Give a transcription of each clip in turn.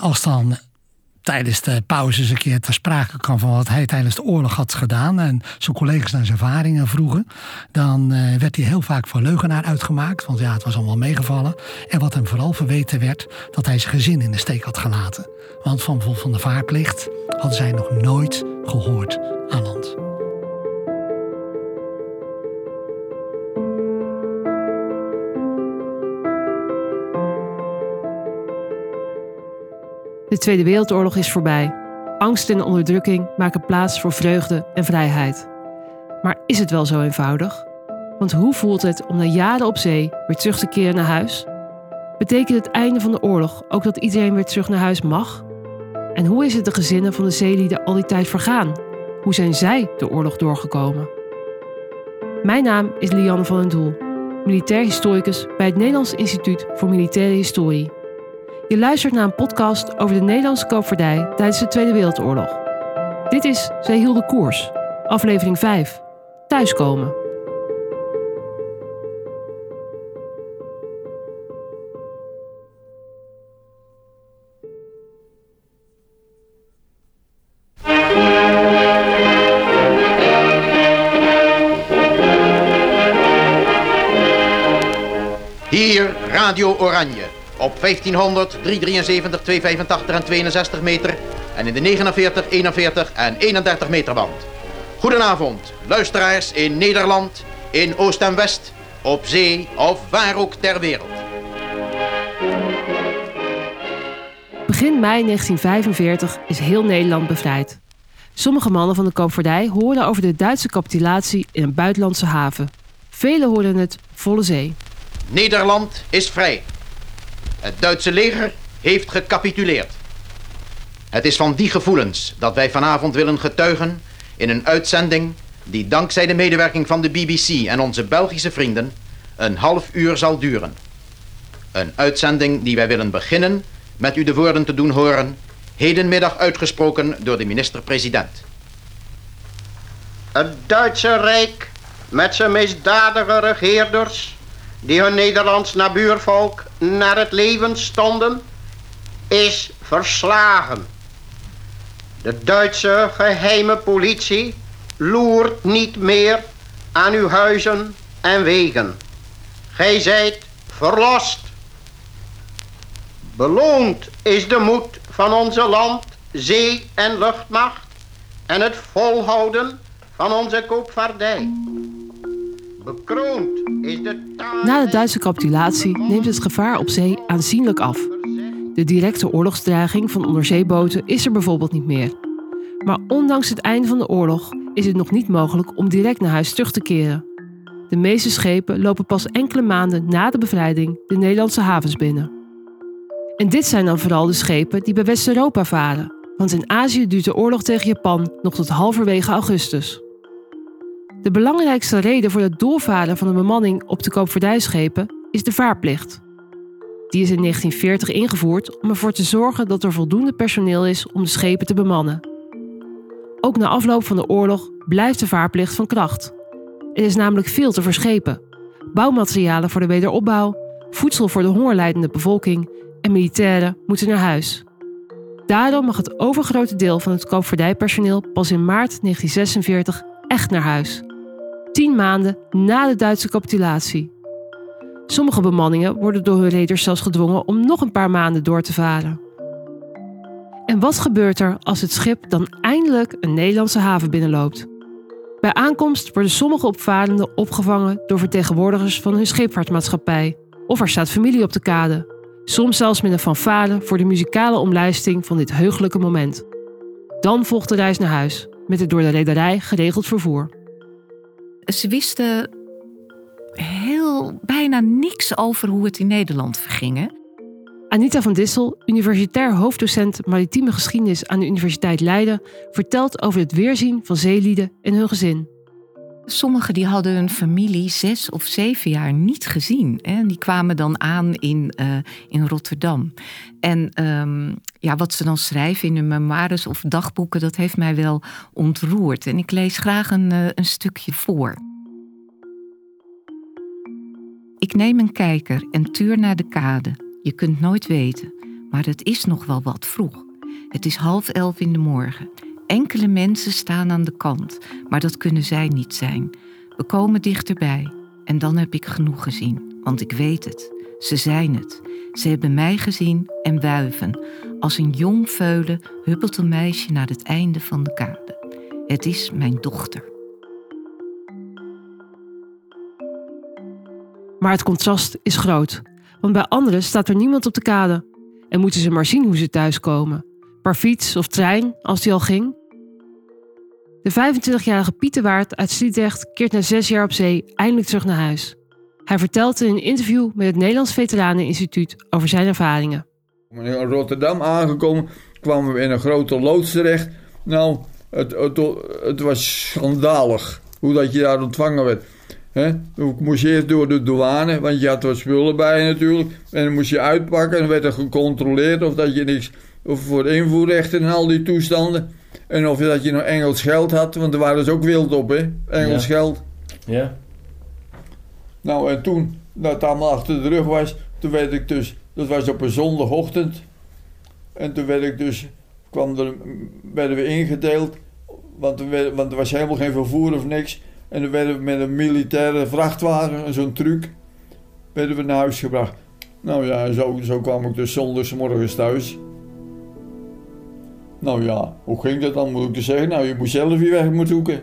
Als dan tijdens de pauzes een keer ter sprake kwam van wat hij tijdens de oorlog had gedaan en zijn collega's naar zijn ervaringen vroegen, dan uh, werd hij heel vaak voor leugenaar uitgemaakt, want ja, het was allemaal meegevallen. En wat hem vooral verweten werd, dat hij zijn gezin in de steek had gelaten. Want van van de vaarplicht hadden zij nog nooit gehoord aan land. De Tweede Wereldoorlog is voorbij. Angst en onderdrukking maken plaats voor vreugde en vrijheid. Maar is het wel zo eenvoudig? Want hoe voelt het om na jaren op zee weer terug te keren naar huis? Betekent het einde van de oorlog ook dat iedereen weer terug naar huis mag? En hoe is het de gezinnen van de zeelieden al die tijd vergaan? Hoe zijn zij de oorlog doorgekomen? Mijn naam is Lianne van den Doel, militair historicus bij het Nederlands Instituut voor Militaire Historie. Je luistert naar een podcast over de Nederlandse koopvaardij tijdens de Tweede Wereldoorlog. Dit is Zij hielden koers, aflevering 5. Thuiskomen. Hier Radio Oranje op 1500, 373, 285 en 62 meter en in de 49, 41 en 31 meter band. Goedenavond, luisteraars in Nederland, in Oost en West, op zee of waar ook ter wereld. Begin mei 1945 is heel Nederland bevrijd. Sommige mannen van de koopvaardij hoorden over de Duitse capitulatie in een buitenlandse haven. Velen hoorden het volle zee. Nederland is vrij. Het Duitse leger heeft gecapituleerd. Het is van die gevoelens dat wij vanavond willen getuigen in een uitzending die dankzij de medewerking van de BBC en onze Belgische vrienden een half uur zal duren. Een uitzending die wij willen beginnen met u de woorden te doen horen, hedenmiddag uitgesproken door de minister-president. Het Duitse Rijk met zijn misdadige regeerders die hun Nederlands nabuurvolk naar het leven stonden, is verslagen. De Duitse geheime politie loert niet meer aan uw huizen en wegen. Gij zijt verlost. Beloond is de moed van onze land, zee- en luchtmacht en het volhouden van onze koopvaardij. Bekroond is de Na de Duitse capitulatie neemt het gevaar op zee aanzienlijk af. De directe oorlogsdreiging van onderzeeboten is er bijvoorbeeld niet meer. Maar ondanks het einde van de oorlog is het nog niet mogelijk om direct naar huis terug te keren. De meeste schepen lopen pas enkele maanden na de bevrijding de Nederlandse havens binnen. En dit zijn dan vooral de schepen die bij West-Europa varen, want in Azië duurt de oorlog tegen Japan nog tot halverwege augustus. De belangrijkste reden voor het doorvaren van de bemanning op de koopvaardijschepen is de vaarplicht. Die is in 1940 ingevoerd om ervoor te zorgen dat er voldoende personeel is om de schepen te bemannen. Ook na afloop van de oorlog blijft de vaarplicht van kracht. Er is namelijk veel te verschepen: bouwmaterialen voor de wederopbouw, voedsel voor de hongerlijdende bevolking en militairen moeten naar huis. Daarom mag het overgrote deel van het koopvaardijpersoneel pas in maart 1946 echt naar huis. Tien maanden na de Duitse capitulatie. Sommige bemanningen worden door hun reders zelfs gedwongen om nog een paar maanden door te varen. En wat gebeurt er als het schip dan eindelijk een Nederlandse haven binnenloopt? Bij aankomst worden sommige opvarenden opgevangen door vertegenwoordigers van hun scheepvaartmaatschappij. Of er staat familie op de kade. Soms zelfs met een fanfare voor de muzikale omlijsting van dit heugelijke moment. Dan volgt de reis naar huis, met het door de rederij geregeld vervoer. Ze wisten heel bijna niks over hoe het in Nederland verging. Anita van Dissel, universitair hoofddocent maritieme geschiedenis aan de Universiteit Leiden, vertelt over het weerzien van zeelieden en hun gezin. Sommigen die hadden hun familie zes of zeven jaar niet gezien. Hè? Die kwamen dan aan in, uh, in Rotterdam. En um, ja, wat ze dan schrijven in hun memoires of dagboeken, dat heeft mij wel ontroerd. En ik lees graag een, uh, een stukje voor. Ik neem een kijker en tuur naar de kade. Je kunt nooit weten. maar het is nog wel wat vroeg. Het is half elf in de morgen. Enkele mensen staan aan de kant, maar dat kunnen zij niet zijn. We komen dichterbij en dan heb ik genoeg gezien, want ik weet het. Ze zijn het. Ze hebben mij gezien en wuiven. Als een jong veulen huppelt een meisje naar het einde van de kade. Het is mijn dochter. Maar het contrast is groot, want bij anderen staat er niemand op de kade. En moeten ze maar zien hoe ze thuiskomen. Per fiets of trein, als die al ging. De 25-jarige Pieterwaard uit Sliedrecht keert na zes jaar op zee eindelijk terug naar huis. Hij vertelt in een interview met het Nederlands Veteraneninstituut over zijn ervaringen. In Rotterdam aangekomen kwamen we in een grote loods terecht. Nou, het, het, was schandalig hoe dat je daar ontvangen werd. He? Ik moest eerst door de douane, want je had wat spullen bij je natuurlijk. En dan moest je uitpakken en werd er gecontroleerd of dat je niks of voor invoerrechten en al die toestanden. En of dat je nog Engels geld had, want er waren dus ook wild op, hè? Engels geld. Ja. Nou, en toen dat allemaal achter de rug was, toen werd ik dus, dat was op een zondagochtend. En toen werd ik dus, kwam er, werden we ingedeeld, want er, want er was helemaal geen vervoer of niks. En dan werden we met een militaire vrachtwagen, zo'n truck, werden we naar huis gebracht. Nou ja, zo, zo kwam ik dus zondagsmorgens thuis. Nou ja, hoe ging dat dan, moet ik zeggen? Nou, je moet zelf je weg moeten zoeken.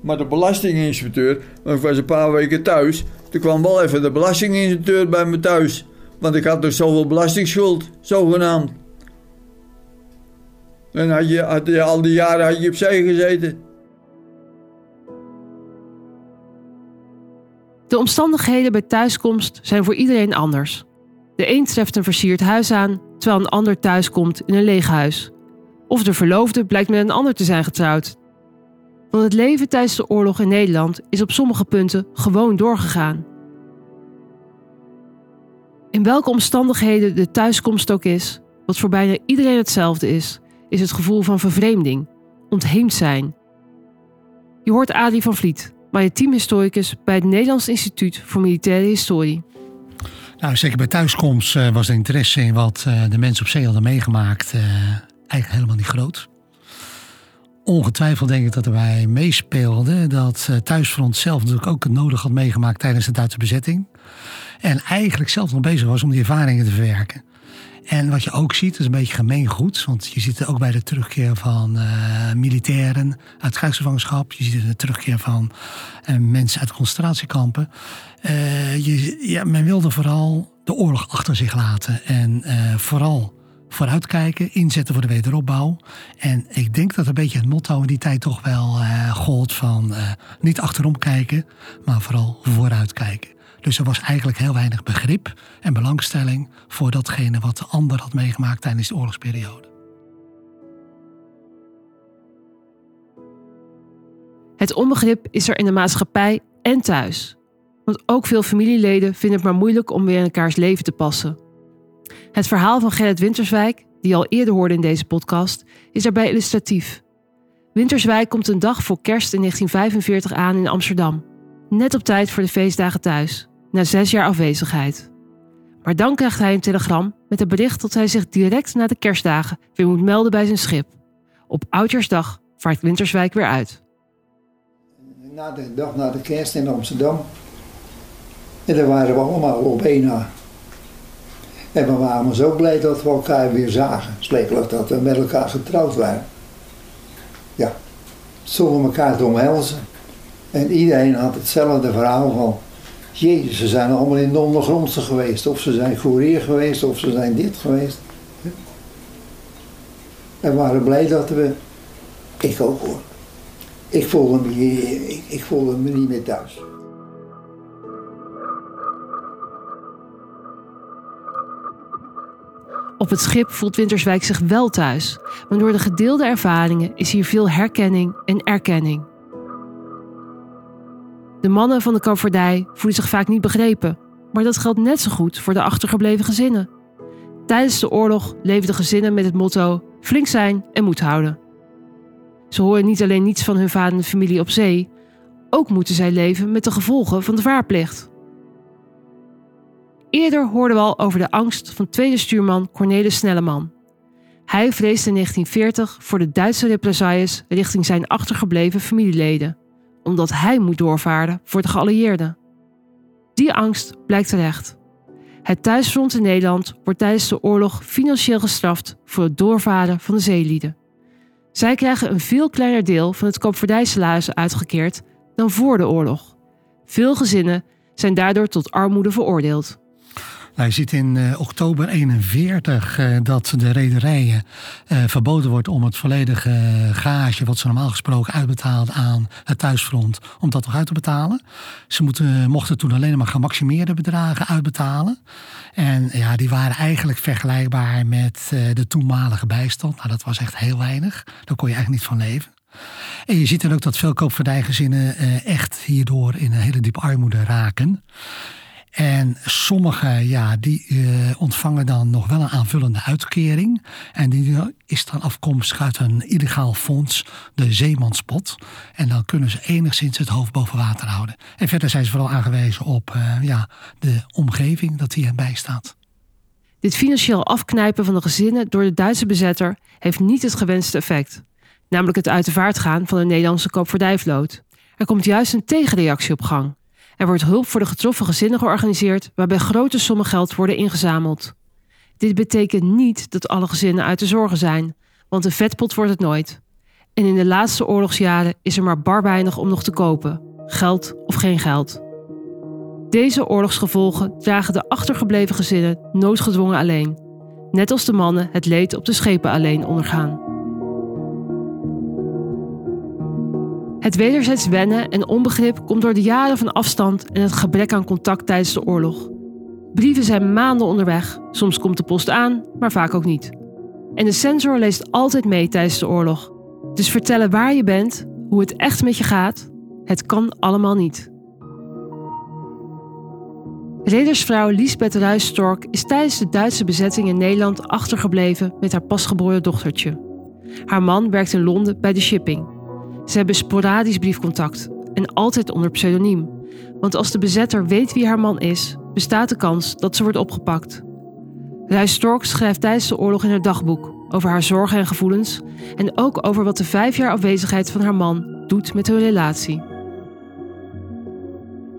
Maar de belastinginspecteur, want ik was een paar weken thuis, toen kwam wel even de belastinginspecteur bij me thuis. Want ik had dus zoveel belastingsschuld, zogenaamd. En had je, had je, al die jaren had je opzij gezeten. De omstandigheden bij thuiskomst zijn voor iedereen anders. De een treft een versierd huis aan, terwijl een ander thuiskomt in een leeg huis. Of de verloofde blijkt met een ander te zijn getrouwd. Want het leven tijdens de oorlog in Nederland is op sommige punten gewoon doorgegaan. In welke omstandigheden de thuiskomst ook is, wat voor bijna iedereen hetzelfde is, is het gevoel van vervreemding, ontheemd zijn. Je hoort Adrie van Vliet, teamhistoricus bij het Nederlands Instituut voor Militaire Historie. Nou, zeker bij thuiskomst uh, was de interesse in wat uh, de mensen op zee hadden meegemaakt uh, eigenlijk helemaal niet groot. Ongetwijfeld denk ik dat erbij meespeelde dat Thuisfront zelf natuurlijk ook het nodig had meegemaakt tijdens de Duitse bezetting. En eigenlijk zelf nog bezig was om die ervaringen te verwerken. En wat je ook ziet, is een beetje gemeengoed. Want je ziet het ook bij de terugkeer van uh, militairen uit krijgsgevangenschap. Je ziet het de terugkeer van uh, mensen uit concentratiekampen. Je, ja, men wilde vooral de oorlog achter zich laten. En vooral vooruitkijken, inzetten voor de wederopbouw. En ik denk dat een beetje het motto in die tijd toch wel gold van niet achterom kijken, maar vooral vooruitkijken. Dus er was eigenlijk heel weinig begrip en belangstelling voor datgene wat de ander had meegemaakt tijdens de oorlogsperiode. Het onbegrip is er in de maatschappij en thuis. Want ook veel familieleden vinden het maar moeilijk om weer in elkaars leven te passen. Het verhaal van Gerrit Winterswijk, die al eerder hoorde in deze podcast, is daarbij illustratief. Winterswijk komt een dag voor kerst in 1945 aan in Amsterdam. Net op tijd voor de feestdagen thuis, na zes jaar afwezigheid. Maar dan krijgt hij een telegram met het bericht dat hij zich direct na de kerstdagen weer moet melden bij zijn schip. Op Oudjaarsdag vaart Winterswijk weer uit. Na de dag na de kerst in Amsterdam. En daar waren we allemaal op één na. En we waren zo blij dat we elkaar weer zagen. Sprekelijk dat we met elkaar getrouwd waren. Ja, stonden elkaar te omhelzen. En iedereen had hetzelfde verhaal van Jezus, ze zijn allemaal in de ondergrondse geweest. Of ze zijn koerier geweest, of ze zijn dit geweest. En we waren blij dat we, ik ook hoor, ik voelde me, ik, ik voelde me niet meer thuis. Op het schip voelt Winterswijk zich wel thuis, maar door de gedeelde ervaringen is hier veel herkenning en erkenning. De mannen van de koopvaardij voelen zich vaak niet begrepen, maar dat geldt net zo goed voor de achtergebleven gezinnen. Tijdens de oorlog leefden gezinnen met het motto flink zijn en moed houden. Ze horen niet alleen niets van hun vader en familie op zee, ook moeten zij leven met de gevolgen van de vaarplicht. Eerder hoorden we al over de angst van tweede stuurman Cornelis Snelleman. Hij vreesde in 1940 voor de Duitse represailles richting zijn achtergebleven familieleden, omdat hij moet doorvaarden voor de geallieerden. Die angst blijkt terecht. Het thuisfront in Nederland wordt tijdens de oorlog financieel gestraft voor het doorvaren van de zeelieden. Zij krijgen een veel kleiner deel van het koopvaardijsalaris uitgekeerd dan voor de oorlog. Veel gezinnen zijn daardoor tot armoede veroordeeld. Je ziet in uh, oktober 41 uh, dat de rederijen uh, verboden wordt om het volledige gage, wat ze normaal gesproken uitbetaalden aan het thuisfront, om dat toch uit te betalen. Ze moeten, mochten toen alleen maar gemaximeerde bedragen uitbetalen. En ja, die waren eigenlijk vergelijkbaar met de toenmalige bijstand. Nou, dat was echt heel weinig. Daar kon je eigenlijk niet van leven. En je ziet dan ook dat veel koopvaardijgezinnen echt hierdoor in een hele diepe armoede raken. En sommigen ja, die uh, ontvangen dan nog wel een aanvullende uitkering. En die is dan afkomstig uit een illegaal fonds, de Zeemanspot. En dan kunnen ze enigszins het hoofd boven water houden. En verder zijn ze vooral aangewezen op uh, ja, de omgeving dat hier bij staat. Dit financieel afknijpen van de gezinnen door de Duitse bezetter heeft niet het gewenste effect. Namelijk het uit de vaart gaan van de Nederlandse koopvaardijvloot. Er komt juist een tegenreactie op gang. Er wordt hulp voor de getroffen gezinnen georganiseerd, waarbij grote sommen geld worden ingezameld. Dit betekent niet dat alle gezinnen uit de zorgen zijn, want een vetpot wordt het nooit. En in de laatste oorlogsjaren is er maar bar weinig om nog te kopen, geld of geen geld. Deze oorlogsgevolgen dragen de achtergebleven gezinnen noodgedwongen alleen, net als de mannen het leed op de schepen alleen ondergaan. Het wederzijds wennen en onbegrip komt door de jaren van afstand en het gebrek aan contact tijdens de oorlog. Brieven zijn maanden onderweg, soms komt de post aan, maar vaak ook niet. En de sensor leest altijd mee tijdens de oorlog. Dus vertellen waar je bent, hoe het echt met je gaat, het kan allemaal niet. Redersvrouw Lisbeth Ruijstork is tijdens de Duitse bezetting in Nederland achtergebleven met haar pasgeboren dochtertje. Haar man werkt in Londen bij de shipping. Ze hebben sporadisch briefcontact en altijd onder pseudoniem. Want als de bezetter weet wie haar man is, bestaat de kans dat ze wordt opgepakt. Ruijs Stork schrijft tijdens de oorlog in haar dagboek over haar zorgen en gevoelens en ook over wat de vijf jaar afwezigheid van haar man doet met hun relatie.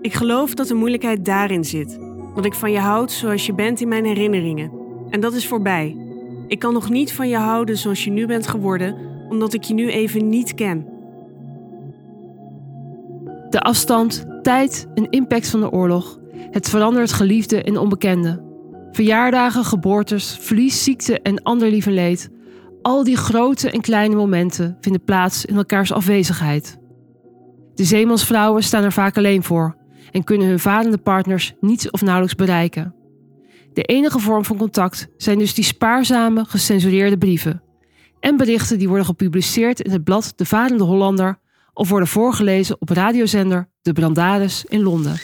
Ik geloof dat de moeilijkheid daarin zit. Dat ik van je houd zoals je bent in mijn herinneringen. En dat is voorbij. Ik kan nog niet van je houden zoals je nu bent geworden, omdat ik je nu even niet ken. De afstand, tijd en impact van de oorlog. Het verandert geliefde en onbekende. Verjaardagen, geboortes, verlies, ziekte en ander lieve leed. Al die grote en kleine momenten vinden plaats in elkaars afwezigheid. De zeemansvrouwen staan er vaak alleen voor en kunnen hun vadende partners niet of nauwelijks bereiken. De enige vorm van contact zijn dus die spaarzame, gecensureerde brieven. En berichten die worden gepubliceerd in het blad De Vadende Hollander of worden voorgelezen op radiozender De Brandaris in Londen.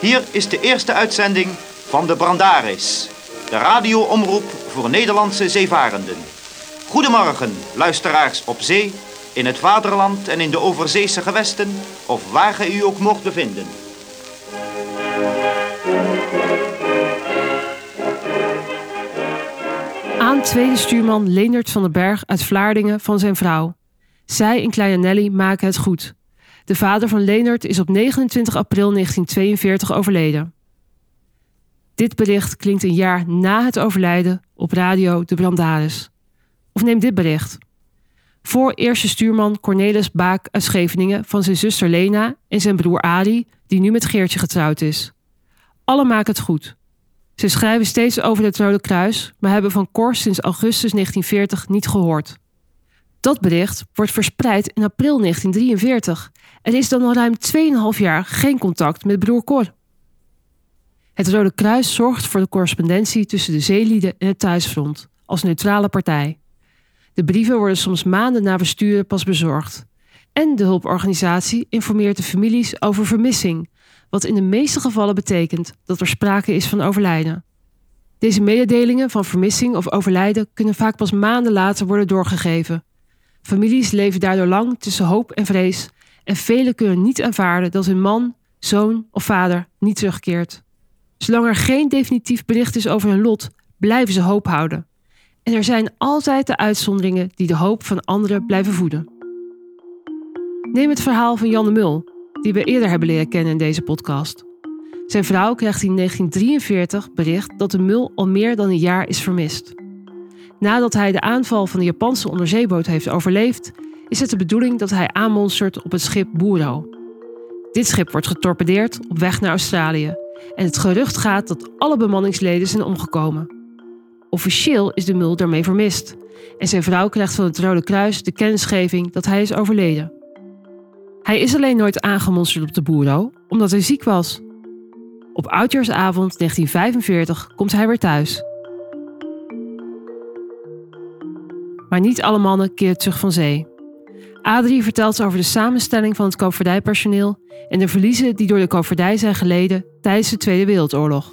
Hier is de eerste uitzending van De Brandaris, de radioomroep voor Nederlandse zeevarenden. Goedemorgen, luisteraars op zee, in het vaderland en in de overzeese gewesten, of waar ge u ook mocht bevinden. Aan tweede stuurman Leendert van den Berg uit Vlaardingen van zijn vrouw. Zij en kleine Nelly maken het goed. De vader van Leendert is op 29 april 1942 overleden. Dit bericht klinkt een jaar na het overlijden op radio De Brandaris. Of neem dit bericht. Voor eerste stuurman Cornelis Baak uit Scheveningen van zijn zuster Lena en zijn broer Adi, die nu met Geertje getrouwd is. Alle maken het goed. Ze schrijven steeds over het Rode Kruis, maar hebben van Cor sinds augustus 1940 niet gehoord. Dat bericht wordt verspreid in april 1943. Er is dan al ruim 2,5 jaar geen contact met broer Cor. Het Rode Kruis zorgt voor de correspondentie tussen de zeelieden en het thuisfront, als neutrale partij. De brieven worden soms maanden na versturen pas bezorgd. En de hulporganisatie informeert de families over vermissing, wat in de meeste gevallen betekent dat er sprake is van overlijden. Deze mededelingen van vermissing of overlijden kunnen vaak pas maanden later worden doorgegeven. Families leven daardoor lang tussen hoop en vrees en velen kunnen niet aanvaarden dat hun man, zoon of vader niet terugkeert. Zolang er geen definitief bericht is over hun lot, blijven ze hoop houden. En er zijn altijd de uitzonderingen die de hoop van anderen blijven voeden. Neem het verhaal van Jan de Mul, die we eerder hebben leren kennen in deze podcast. Zijn vrouw krijgt in 1943 bericht dat de Mul al meer dan een jaar is vermist. Nadat hij de aanval van de Japanse onderzeeboot heeft overleefd, is het de bedoeling dat hij aanmonstert op het schip Buro. Dit schip wordt getorpedeerd op weg naar Australië en het gerucht gaat dat alle bemanningsleden zijn omgekomen. Officieel is de mul daarmee vermist en zijn vrouw krijgt van het Rode Kruis de kennisgeving dat hij is overleden. Hij is alleen nooit aangemonsterd op de Buro omdat hij ziek was. Op oudjaarsavond 1945 komt hij weer thuis. Maar niet alle mannen keren terug van zee. Adrie vertelt over de samenstelling van het koopvaardijpersoneel en de verliezen die door de koopvaardij zijn geleden tijdens de Tweede Wereldoorlog.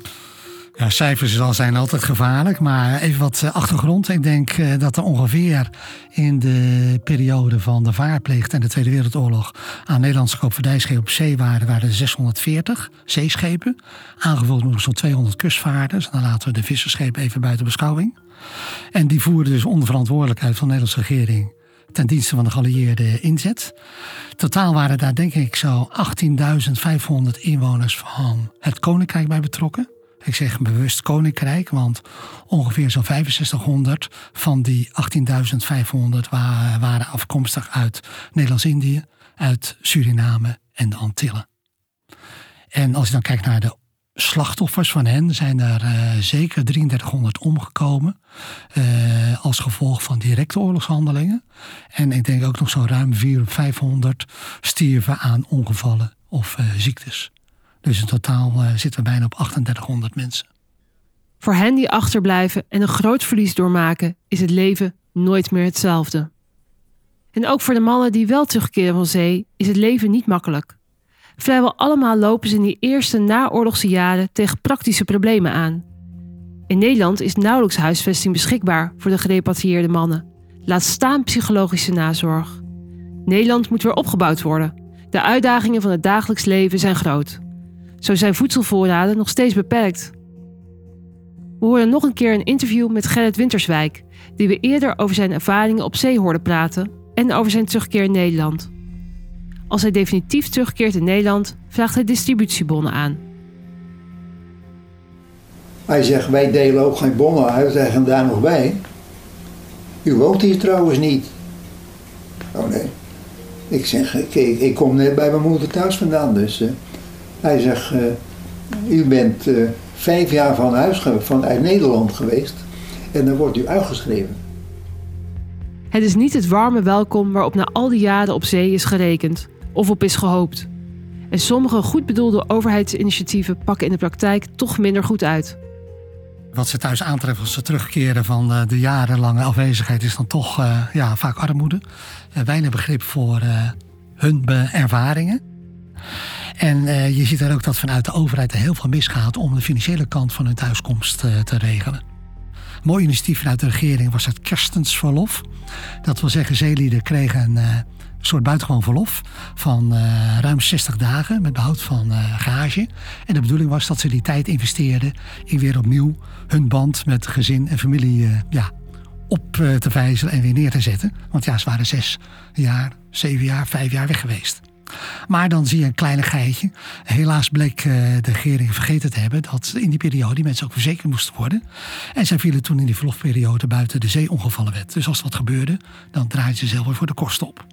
Ja, cijfers zijn altijd gevaarlijk, maar even wat eh, achtergrond. Ik denk eh, dat er ongeveer in de periode van de vaarplicht en de Tweede Wereldoorlog aan Nederlandse koopvaardijschepen op zee waren, waren er 640 zeeschepen, aangevuld door zo'n 200 kustvaarders. Dan laten we de visserschepen even buiten beschouwing. En die voerden dus onder verantwoordelijkheid van de Nederlandse regering ten dienste van de geallieerde inzet. Totaal waren daar denk ik zo 18.500 inwoners van het Koninkrijk bij betrokken. Ik zeg bewust Koninkrijk, want ongeveer zo'n 6500 van die 18.500 waren afkomstig uit Nederlands-Indië, uit Suriname en de Antillen. En als je dan kijkt naar de slachtoffers van hen zijn er uh, zeker 3300 omgekomen. Uh, als gevolg van directe oorlogshandelingen. En ik denk ook nog zo ruim 400 500 stierven aan ongevallen of uh, ziektes. Dus in totaal zitten we bijna op 3800 mensen. Voor hen die achterblijven en een groot verlies doormaken, is het leven nooit meer hetzelfde. En ook voor de mannen die wel terugkeren van zee, is het leven niet makkelijk. Vrijwel allemaal lopen ze in die eerste naoorlogse jaren tegen praktische problemen aan. In Nederland is nauwelijks huisvesting beschikbaar voor de gerepatrieerde mannen. Laat staan psychologische nazorg. Nederland moet weer opgebouwd worden. De uitdagingen van het dagelijks leven zijn groot. Zo zijn voedselvoorraden nog steeds beperkt. We horen nog een keer een interview met Gerrit Winterswijk, die we eerder over zijn ervaringen op zee hoorden praten en over zijn terugkeer in Nederland. Als hij definitief terugkeert in Nederland, vraagt hij distributiebonnen aan. Hij zegt, wij delen ook geen bonnen uit, zeggen daar nog bij. U woont hier trouwens niet. Oh nee. Ik zeg, ik, ik kom net bij mijn moeder thuis vandaan. Dus uh, hij zegt, uh, u bent uh, vijf jaar van huis vanuit Nederland geweest. En dan wordt u uitgeschreven. Het is niet het warme welkom waarop na al die jaren op zee is gerekend of op is gehoopt. En sommige goed bedoelde overheidsinitiatieven pakken in de praktijk toch minder goed uit. Wat ze thuis aantreffen als ze terugkeren van eh, de jarenlange afwezigheid is dan toch uh, ja, vaak armoede. Uh, weinig begrip voor hun ervaringen. En je ziet er ook dat vanuit de overheid er heel veel misgaat om de financiële kant van hun thuiskomst te regelen. Mooi initiatief vanuit de regering was het kerstensverlof. Dat wil zeggen, zeelieden kregen een soort buitengewoon verlof van ruim 60 dagen met behoud van gage. En de bedoeling was dat ze die tijd investeerden in weer opnieuw hun band met gezin en familie ja, op te vijzelen en weer neer te zetten. Want ja, ze waren zes jaar, zeven jaar, vijf jaar weg geweest. Maar dan zie je een kleine geitje. Helaas bleek de regering vergeten te hebben dat in die periode die mensen ook verzekerd moesten worden. En zij vielen toen in die verlofperiode buiten de zeeongevallenwet. Dus als dat gebeurde, dan draaiden ze zelf weer voor de kosten op.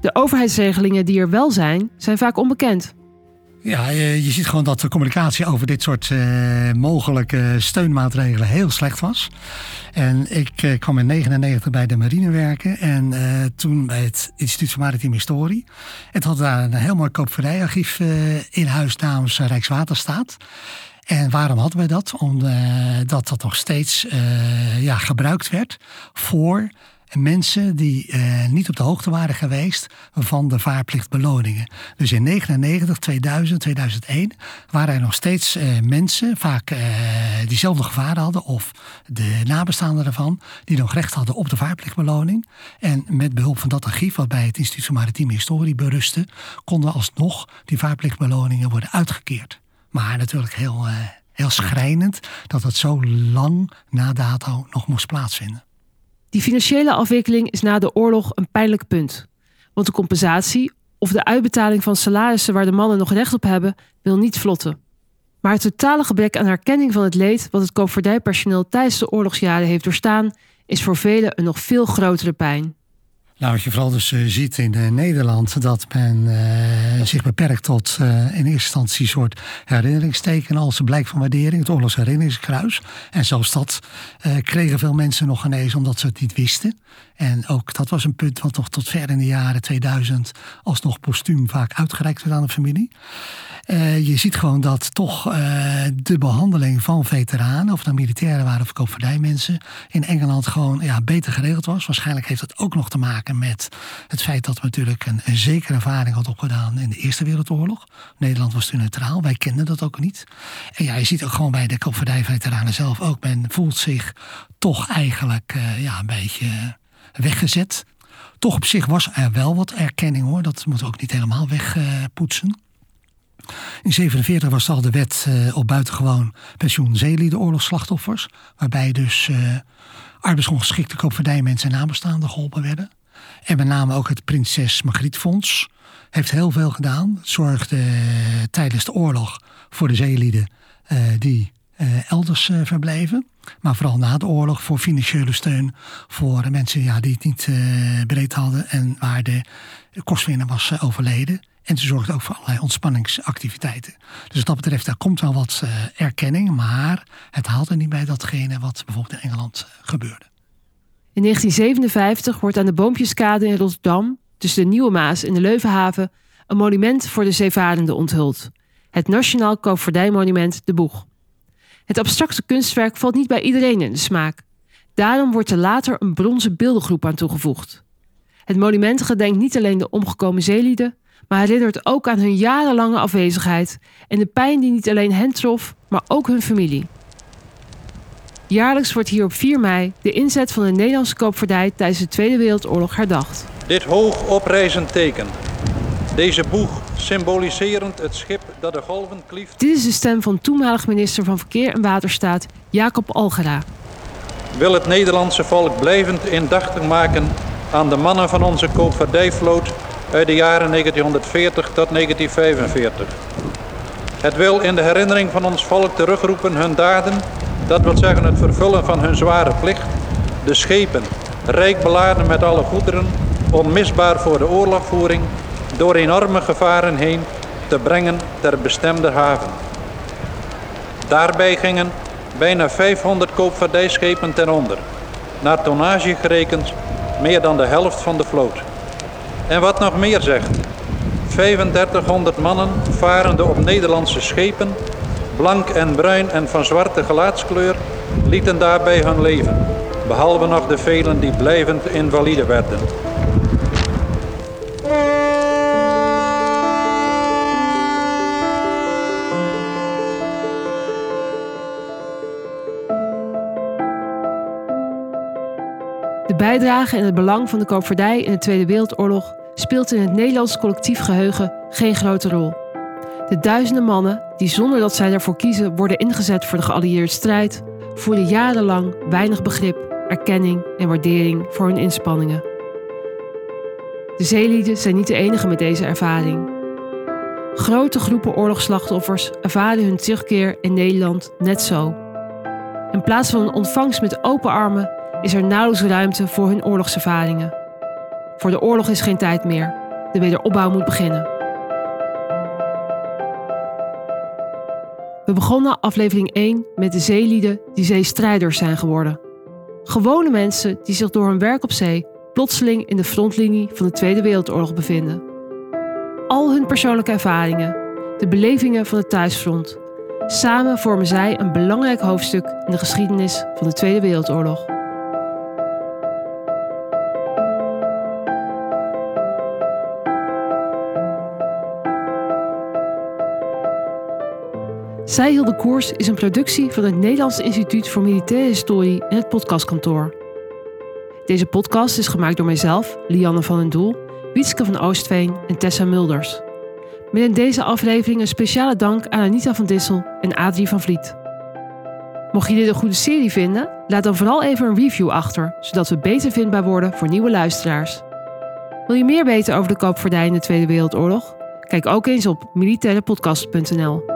De overheidsregelingen die er wel zijn, zijn vaak onbekend. Ja, je ziet gewoon dat de communicatie over dit soort uh, mogelijke steunmaatregelen heel slecht was. En ik uh, kwam in 1999 bij de marine werken en uh, toen bij het Instituut voor Maritime Historie. Het had daar een heel mooi koopvaardijarchief in huis namens Rijkswaterstaat. En waarom hadden we dat? Omdat dat dat nog steeds ja, gebruikt werd voor mensen die eh, niet op de hoogte waren geweest van de vaarplichtbeloningen. Dus in 99, 2000, 2001 waren er nog steeds eh, mensen, vaak eh, diezelfde gevaren hadden of de nabestaanden ervan, die nog recht hadden op de vaarplichtbeloning. En met behulp van dat archief, wat bij het Instituut voor Maritieme Historie berustte, konden alsnog die vaarplichtbeloningen worden uitgekeerd. Maar natuurlijk heel, eh, heel schrijnend dat het zo lang na dato nog moest plaatsvinden. Die financiële afwikkeling is na de oorlog een pijnlijk punt. Want de compensatie of de uitbetaling van salarissen waar de mannen nog recht op hebben, wil niet vlotten. Maar het totale gebrek aan herkenning van het leed wat het koopvaardijpersoneel tijdens de oorlogsjaren heeft doorstaan, is voor velen een nog veel grotere pijn. Nou, wat je vooral dus uh, ziet in uh, Nederland, dat men uh, zich beperkt tot in eerste instantie een soort herinneringsteken als blijk van waardering, het oorlogsherinneringskruis. En zelfs dat kregen veel mensen nog ineens omdat ze het niet wisten. En ook dat was een punt wat nog tot ver in de jaren 2000 alsnog postuum vaak uitgereikt werd aan de familie. Je ziet gewoon dat toch de behandeling van veteranen, of nou militairen waren of koopvaardijmensen, in Engeland gewoon ja, beter geregeld was. Waarschijnlijk heeft dat ook nog te maken met het feit dat we natuurlijk een, zekere ervaring had opgedaan in de Eerste Wereldoorlog. Nederland was toen neutraal, wij kenden dat ook niet. En ja, je ziet ook gewoon bij de koopvaardijveteranen zelf ook, men voelt zich toch eigenlijk uh, ja, een beetje weggezet. Toch op zich was er wel wat erkenning hoor, dat moeten we ook niet helemaal wegpoetsen. In 1947 was al de wet uh, op buitengewoon pensioen zeelieden oorlogsslachtoffers. Waarbij dus uh, arbeidsongeschikte koopvaardijmensen en nabestaanden geholpen werden. En met name ook het Prinses Margriet Fonds heeft heel veel gedaan. Zorgde uh, tijdens de oorlog voor de zeelieden die elders verbleven. Maar vooral na de oorlog voor financiële steun voor mensen ja, die het niet breed hadden en waar de kostwinner was overleden. En ze zorgt ook voor allerlei ontspanningsactiviteiten. Dus wat dat betreft, daar komt wel wat erkenning. Maar het haalt er niet bij datgene wat bijvoorbeeld in Engeland gebeurde. In 1957 wordt aan de Boompjeskade in Rotterdam, tussen de Nieuwe Maas en de Leuvenhaven, een monument voor de zeevarenden onthuld. Het Nationaal Koopvaardijmonument De Boeg. Het abstracte kunstwerk valt niet bij iedereen in de smaak. Daarom wordt er later een bronzen beeldengroep aan toegevoegd. Het monument gedenkt niet alleen de omgekomen zeelieden, maar herinnert ook aan hun jarenlange afwezigheid en de pijn die niet alleen hen trof, maar ook hun familie. Jaarlijks wordt hier op 4 mei de inzet van de Nederlandse koopvaardij tijdens de Tweede Wereldoorlog herdacht. Dit hoog oprijzend teken, deze boeg symboliserend het schip dat de golven klieft. Dit is de stem van toenmalig minister van Verkeer en Waterstaat Jacob Algera. Wil het Nederlandse volk blijvend indachtig maken aan de mannen van onze koopvaardijvloot uit de jaren 1940 tot 1945. Het wil in de herinnering van ons volk terugroepen hun daden, dat wil zeggen het vervullen van hun zware plicht, de schepen, rijk beladen met alle goederen, onmisbaar voor de oorlogvoering, door enorme gevaren heen te brengen ter bestemde haven. Daarbij gingen bijna 500 koopvaardijschepen ten onder, naar tonnage gerekend meer dan de helft van de vloot. En wat nog meer zegt, 3500 mannen varende op Nederlandse schepen, blank en bruin en van zwarte gelaatskleur, lieten daarbij hun leven, behalve nog de velen die blijvend invalide werden. De bijdrage en het belang van de koopvaardij in de Tweede Wereldoorlog speelt in het Nederlands collectief geheugen geen grote rol. De duizenden mannen die zonder dat zij daarvoor kiezen worden ingezet voor de geallieerde strijd, voelen jarenlang weinig begrip, erkenning en waardering voor hun inspanningen. De zeelieden zijn niet de enige met deze ervaring. Grote groepen oorlogsslachtoffers ervaren hun terugkeer in Nederland net zo. In plaats van een ontvangst met open armen is er nauwelijks ruimte voor hun oorlogservaringen. Voor de oorlog is geen tijd meer. De wederopbouw moet beginnen. Begonnen aflevering 1 met de zeelieden die zeestrijders zijn geworden. Gewone mensen die zich door hun werk op zee plotseling in de frontlinie van de Tweede Wereldoorlog bevinden. Al hun persoonlijke ervaringen, de belevingen van het thuisfront, samen vormen zij een belangrijk hoofdstuk in de geschiedenis van de Tweede Wereldoorlog. Zij hield de koers is een productie van het Nederlands Instituut voor Militaire Historie en het podcastkantoor. Deze podcast is gemaakt door mijzelf, Lianne van den Doel, Wietske van Oostveen en Tessa Mulders. Met in deze aflevering een speciale dank aan Anita van Dissel en Adrie van Vliet. Mocht je dit een goede serie vinden, laat dan vooral even een review achter, zodat we beter vindbaar worden voor nieuwe luisteraars. Wil je meer weten over de koopvaardij in de Tweede Wereldoorlog? Kijk ook eens op militairepodcast.nl.